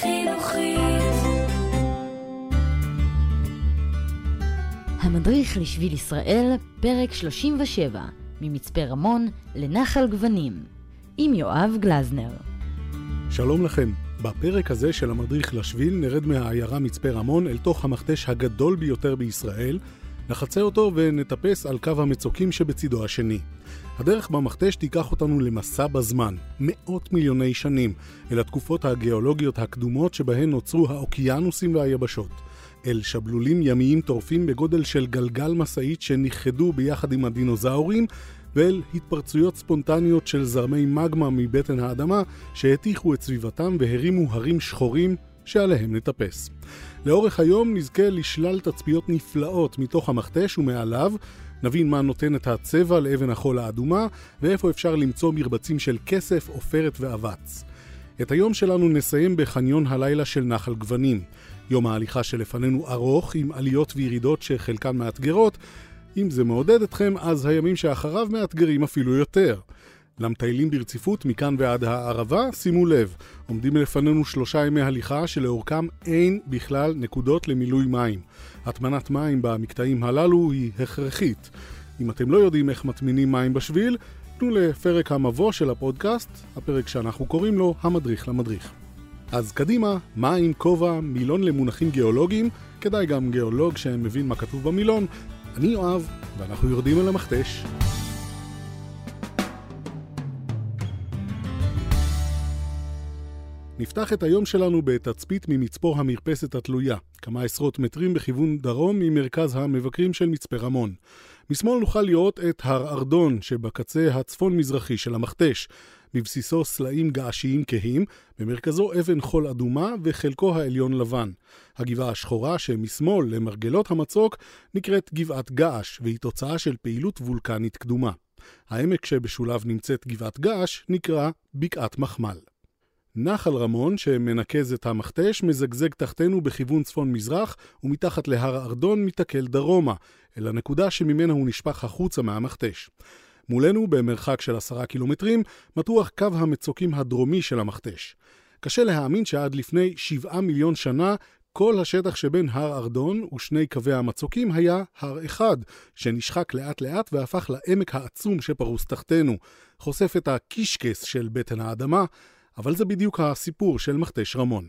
חינוכית. המדריך לשביל ישראל, פרק 37, ממצפה רמון לנחל גוונים, עם יואב גלזנר. שלום לכם. בפרק הזה של המדריך לשביל נרד מהעיירה מצפה רמון אל תוך המכתש הגדול ביותר בישראל, נחצה אותו ונטפס על קו המצוקים שבצידו השני. הדרך במכתש תיקח אותנו למסע בזמן, מאות מיליוני שנים, אל התקופות הגיאולוגיות הקדומות שבהן נוצרו האוקיינוסים והיבשות. אל שבלולים ימיים טורפים בגודל של גלגל משאית שנכחדו ביחד עם הדינוזאורים, ואל התפרצויות ספונטניות של זרמי מגמה מבטן האדמה שהטיחו את סביבתם והרימו הרים שחורים שעליהם נטפס. לאורך היום נזכה לשלל תצפיות נפלאות מתוך המכתש ומעליו, נבין מה נותן את הצבע לאבן החול האדומה, ואיפה אפשר למצוא מרבצים של כסף, עופרת ואבץ. את היום שלנו נסיים בחניון הלילה של נחל גוונים. יום ההליכה שלפנינו ארוך, עם עליות וירידות שחלקן מאתגרות. אם זה מעודד אתכם, אז הימים שאחריו מאתגרים אפילו יותר. למטיילים ברציפות מכאן ועד הערבה, שימו לב, עומדים לפנינו שלושה ימי הליכה שלאורכם אין בכלל נקודות למילוי מים. הטמנת מים במקטעים הללו היא הכרחית. אם אתם לא יודעים איך מטמינים מים בשביל, תנו לפרק המבוא של הפודקאסט, הפרק שאנחנו קוראים לו המדריך למדריך. אז קדימה, מים, כובע, מילון למונחים גיאולוגיים, כדאי גם גיאולוג שמבין מה כתוב במילון. אני יואב, ואנחנו יורדים אל המכתש. נפתח את היום שלנו בתצפית ממצפור המרפסת התלויה, כמה עשרות מטרים בכיוון דרום ממרכז המבקרים של מצפה רמון. משמאל נוכל לראות את הר ארדון שבקצה הצפון-מזרחי של המכתש. בבסיסו סלעים געשיים כהים, במרכזו אבן חול אדומה וחלקו העליון לבן. הגבעה השחורה שמשמאל למרגלות המצוק נקראת גבעת געש, והיא תוצאה של פעילות וולקנית קדומה. העמק שבשוליו נמצאת גבעת געש נקרא בקעת מחמל. נחל רמון, שמנקז את המכתש, מזגזג תחתנו בכיוון צפון-מזרח, ומתחת להר ארדון מתקל דרומה, אל הנקודה שממנה הוא נשפך החוצה מהמכתש. מולנו, במרחק של עשרה קילומטרים, מתוח קו המצוקים הדרומי של המכתש. קשה להאמין שעד לפני שבעה מיליון שנה כל השטח שבין הר ארדון ושני קווי המצוקים היה הר אחד, שנשחק לאט לאט והפך לעמק העצום שפרוס תחתנו, חושף את הקישקס של בטן האדמה, אבל זה בדיוק הסיפור של מכתש רמון.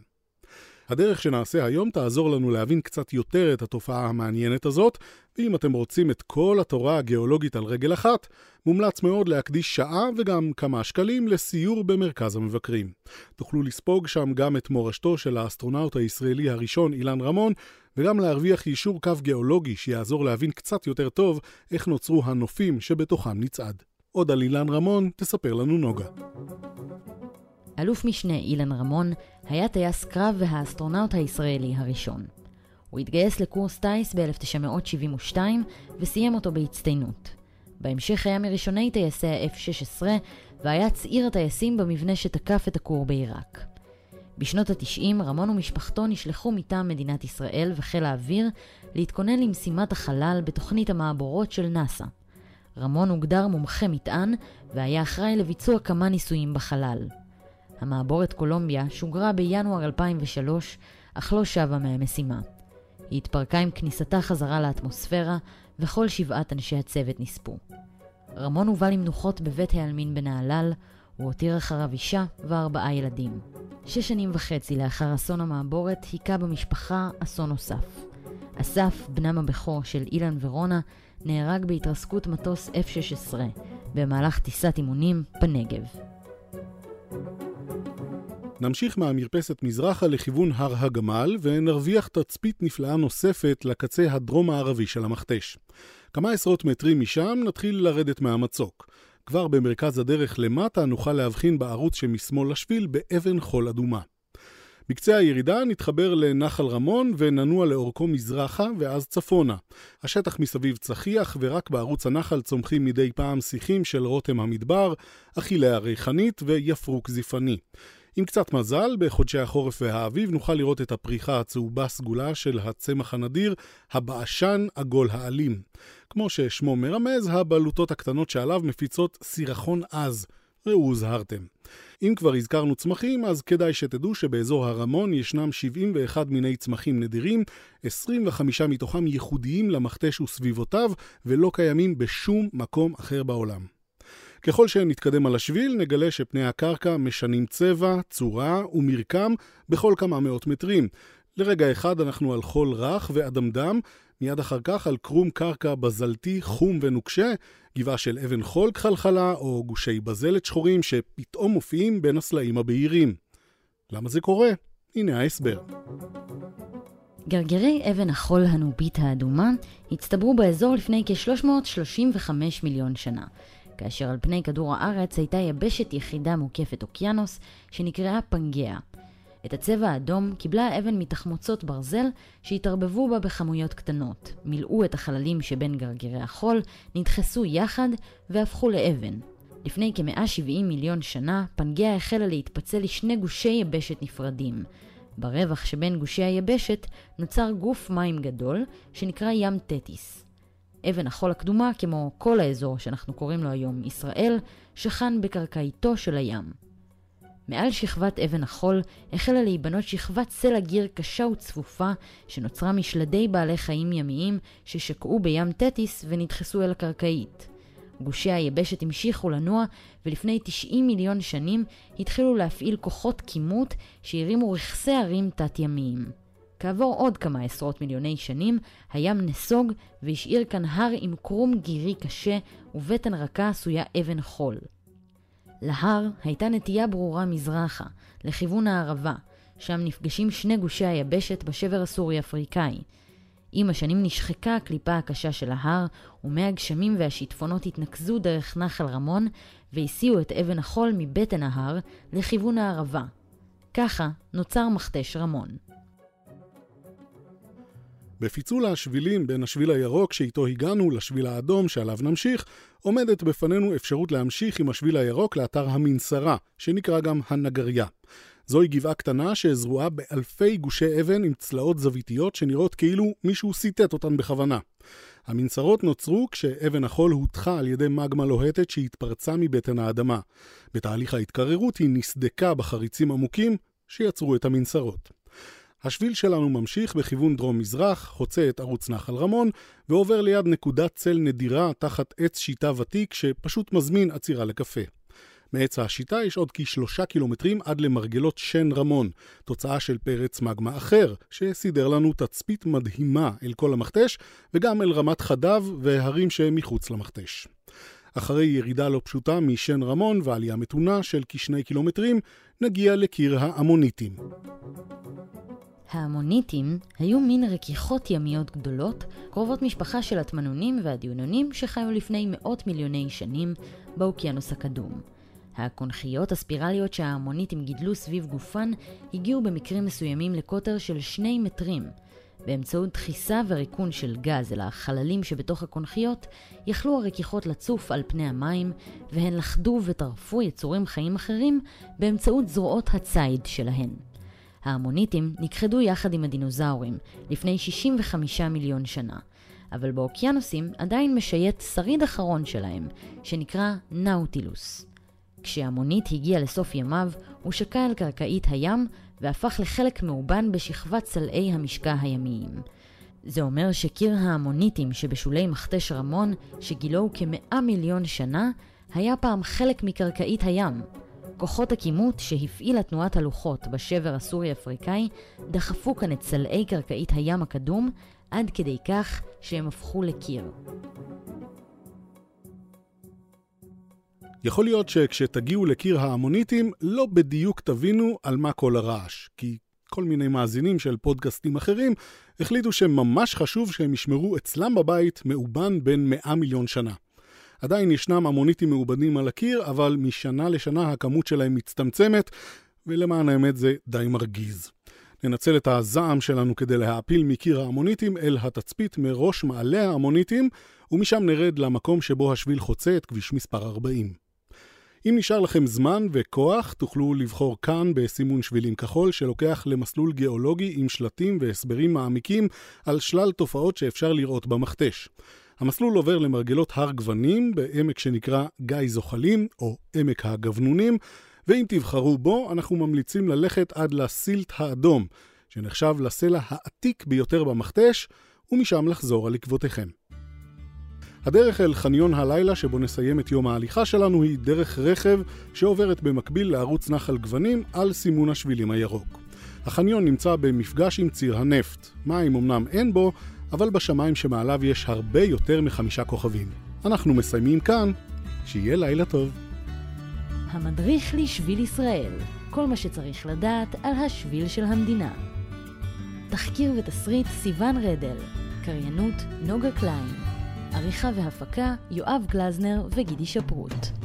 הדרך שנעשה היום תעזור לנו להבין קצת יותר את התופעה המעניינת הזאת, ואם אתם רוצים את כל התורה הגיאולוגית על רגל אחת, מומלץ מאוד להקדיש שעה וגם כמה שקלים לסיור במרכז המבקרים. תוכלו לספוג שם גם את מורשתו של האסטרונאוט הישראלי הראשון אילן רמון, וגם להרוויח יישור קו גיאולוגי שיעזור להבין קצת יותר טוב איך נוצרו הנופים שבתוכם נצעד. עוד על אילן רמון תספר לנו נוגה. אלוף משנה אילן רמון היה טייס קרב והאסטרונאוט הישראלי הראשון. הוא התגייס לקורס טיס ב-1972 וסיים אותו בהצטיינות. בהמשך היה מראשוני טייסי ה-F-16 והיה צעיר הטייסים במבנה שתקף את הכור בעיראק. בשנות ה-90 רמון ומשפחתו נשלחו מטעם מדינת ישראל וחיל האוויר להתכונן למשימת החלל בתוכנית המעבורות של נאס"א. רמון הוגדר מומחה מטען והיה אחראי לביצוע כמה ניסויים בחלל. המעבורת קולומביה שוגרה בינואר 2003, אך לא שבה מהמשימה. היא התפרקה עם כניסתה חזרה לאטמוספירה, וכל שבעת אנשי הצוות נספו. רמון הובא למנוחות בבית העלמין בנהלל, הוא הותיר אחריו אישה וארבעה ילדים. שש שנים וחצי לאחר אסון המעבורת היכה במשפחה אסון נוסף. אסף, בנם הבכור של אילן ורונה, נהרג בהתרסקות מטוס F-16 במהלך טיסת אימונים בנגב. נמשיך מהמרפסת מזרחה לכיוון הר הגמל ונרוויח תצפית נפלאה נוספת לקצה הדרום-הערבי של המכתש. כמה עשרות מטרים משם נתחיל לרדת מהמצוק. כבר במרכז הדרך למטה נוכל להבחין בערוץ שמשמאל לשביל באבן חול אדומה. בקצה הירידה נתחבר לנחל רמון וננוע לאורכו מזרחה ואז צפונה. השטח מסביב צחיח ורק בערוץ הנחל צומחים מדי פעם שיחים של רותם המדבר, אכילי הריחנית ויפרוק זיפני. עם קצת מזל, בחודשי החורף והאביב נוכל לראות את הפריחה הצהובה סגולה של הצמח הנדיר, הבעשן עגול העלים. כמו ששמו מרמז, הבלוטות הקטנות שעליו מפיצות סירחון עז, ראו הוזהרתם. אם כבר הזכרנו צמחים, אז כדאי שתדעו שבאזור הרמון ישנם 71 מיני צמחים נדירים, 25 מתוכם ייחודיים למכתש וסביבותיו, ולא קיימים בשום מקום אחר בעולם. ככל שנתקדם על השביל, נגלה שפני הקרקע משנים צבע, צורה ומרקם בכל כמה מאות מטרים. לרגע אחד אנחנו על חול רך ואדמדם, מיד אחר כך על קרום קרקע בזלתי, חום ונוקשה, גבעה של אבן חול כחלחלה, או גושי בזלת שחורים שפתאום מופיעים בין הסלעים הבהירים. למה זה קורה? הנה ההסבר. גרגרי אבן החול הנובית האדומה הצטברו באזור לפני כ-335 מיליון שנה, כאשר על פני כדור הארץ הייתה יבשת יחידה מוקפת אוקיינוס שנקראה פנגea. את הצבע האדום קיבלה האבן מתחמוצות ברזל שהתערבבו בה בכמויות קטנות, מילאו את החללים שבין גרגירי החול, נדחסו יחד והפכו לאבן. לפני כ-170 מיליון שנה, פנגea החלה להתפצל לשני גושי יבשת נפרדים. ברווח שבין גושי היבשת נוצר גוף מים גדול שנקרא ים תטיס. אבן החול הקדומה, כמו כל האזור שאנחנו קוראים לו היום ישראל, שכן בקרקעיתו של הים. מעל שכבת אבן החול החלה להיבנות שכבת סלע גיר קשה וצפופה שנוצרה משלדי בעלי חיים ימיים ששקעו בים תטיס ונדחסו אל הקרקעית. גושי היבשת המשיכו לנוע ולפני 90 מיליון שנים התחילו להפעיל כוחות כימות שהרימו רכסי הרים תת-ימיים. כעבור עוד כמה עשרות מיליוני שנים, הים נסוג והשאיר כאן הר עם קרום גירי קשה ובטן רכה עשויה אבן חול. להר הייתה נטייה ברורה מזרחה, לכיוון הערבה, שם נפגשים שני גושי היבשת בשבר הסורי-אפריקאי. עם השנים נשחקה הקליפה הקשה של ההר, ומי הגשמים והשיטפונות התנקזו דרך נחל רמון, והסיעו את אבן החול מבטן ההר לכיוון הערבה. ככה נוצר מכתש רמון. בפיצול השבילים בין השביל הירוק שאיתו הגענו לשביל האדום שעליו נמשיך, עומדת בפנינו אפשרות להמשיך עם השביל הירוק לאתר המנסרה, שנקרא גם הנגריה. זוהי גבעה קטנה שזרועה באלפי גושי אבן עם צלעות זוויתיות שנראות כאילו מישהו סיטט אותן בכוונה. המנסרות נוצרו כשאבן החול הוטחה על ידי מגמה לוהטת שהתפרצה מבטן האדמה. בתהליך ההתקררות היא נסדקה בחריצים עמוקים שיצרו את המנסרות. השביל שלנו ממשיך בכיוון דרום-מזרח, חוצה את ערוץ נחל רמון, ועובר ליד נקודת צל נדירה תחת עץ שיטה ותיק שפשוט מזמין עצירה לקפה. מעץ השיטה יש עוד כשלושה קילומטרים עד למרגלות שן רמון, תוצאה של פרץ מגמה אחר, שסידר לנו תצפית מדהימה אל כל המכתש, וגם אל רמת חדב והרים שמחוץ למכתש. אחרי ירידה לא פשוטה משן רמון ועלייה מתונה של כשני קילומטרים, נגיע לקיר האמוניטים. ההמוניטים היו מין רכיכות ימיות גדולות, קרובות משפחה של הטמנונים והדיונונים שחיו לפני מאות מיליוני שנים באוקיינוס הקדום. הקונכיות הספירליות שההמוניטים גידלו סביב גופן הגיעו במקרים מסוימים לקוטר של שני מטרים. באמצעות דחיסה וריקון של גז אל החללים שבתוך הקונכיות, יכלו הרכיכות לצוף על פני המים, והן לכדו וטרפו יצורים חיים אחרים באמצעות זרועות הציד שלהן. ההמוניטים נכחדו יחד עם הדינוזאורים לפני 65 מיליון שנה, אבל באוקיינוסים עדיין משייט שריד אחרון שלהם, שנקרא נאוטילוס. כשהמונית הגיע לסוף ימיו, הוא שקע על קרקעית הים והפך לחלק מאובן בשכבת צלעי המשקע הימיים. זה אומר שקיר ההמוניטים שבשולי מכתש רמון, שגילו כמאה מיליון שנה, היה פעם חלק מקרקעית הים, כוחות הכימות שהפעילה תנועת הלוחות בשבר הסורי-אפריקאי דחפו כאן את צלעי קרקעית הים הקדום עד כדי כך שהם הפכו לקיר. יכול להיות שכשתגיעו לקיר ההמוניטים, לא בדיוק תבינו על מה כל הרעש, כי כל מיני מאזינים של פודקאסטים אחרים החליטו שממש חשוב שהם ישמרו אצלם בבית מאובן בין 100 מיליון שנה. עדיין ישנם המוניטים מעובדים על הקיר, אבל משנה לשנה הכמות שלהם מצטמצמת, ולמען האמת זה די מרגיז. ננצל את הזעם שלנו כדי להעפיל מקיר ההמוניטים אל התצפית מראש מעלה ההמוניטים, ומשם נרד למקום שבו השביל חוצה את כביש מספר 40. אם נשאר לכם זמן וכוח, תוכלו לבחור כאן בסימון שבילים כחול שלוקח למסלול גיאולוגי עם שלטים והסברים מעמיקים על שלל תופעות שאפשר לראות במכתש. המסלול עובר למרגלות הר גוונים בעמק שנקרא גיא זוחלים, או עמק הגבנונים, ואם תבחרו בו, אנחנו ממליצים ללכת עד לסילט האדום, שנחשב לסלע העתיק ביותר במכתש, ומשם לחזור על עקבותיכם. הדרך אל חניון הלילה שבו נסיים את יום ההליכה שלנו היא דרך רכב שעוברת במקביל לערוץ נחל גוונים על סימון השבילים הירוק. החניון נמצא במפגש עם ציר הנפט. מים אמנם אין בו, אבל בשמיים שמעליו יש הרבה יותר מחמישה כוכבים. אנחנו מסיימים כאן, שיהיה לילה טוב. המדריך לשביל ישראל, כל מה שצריך לדעת על השביל של המדינה. תחקיר ותסריט סיון רדל, קריינות נוגה קליין, עריכה והפקה יואב גלזנר וגידי שפרוט.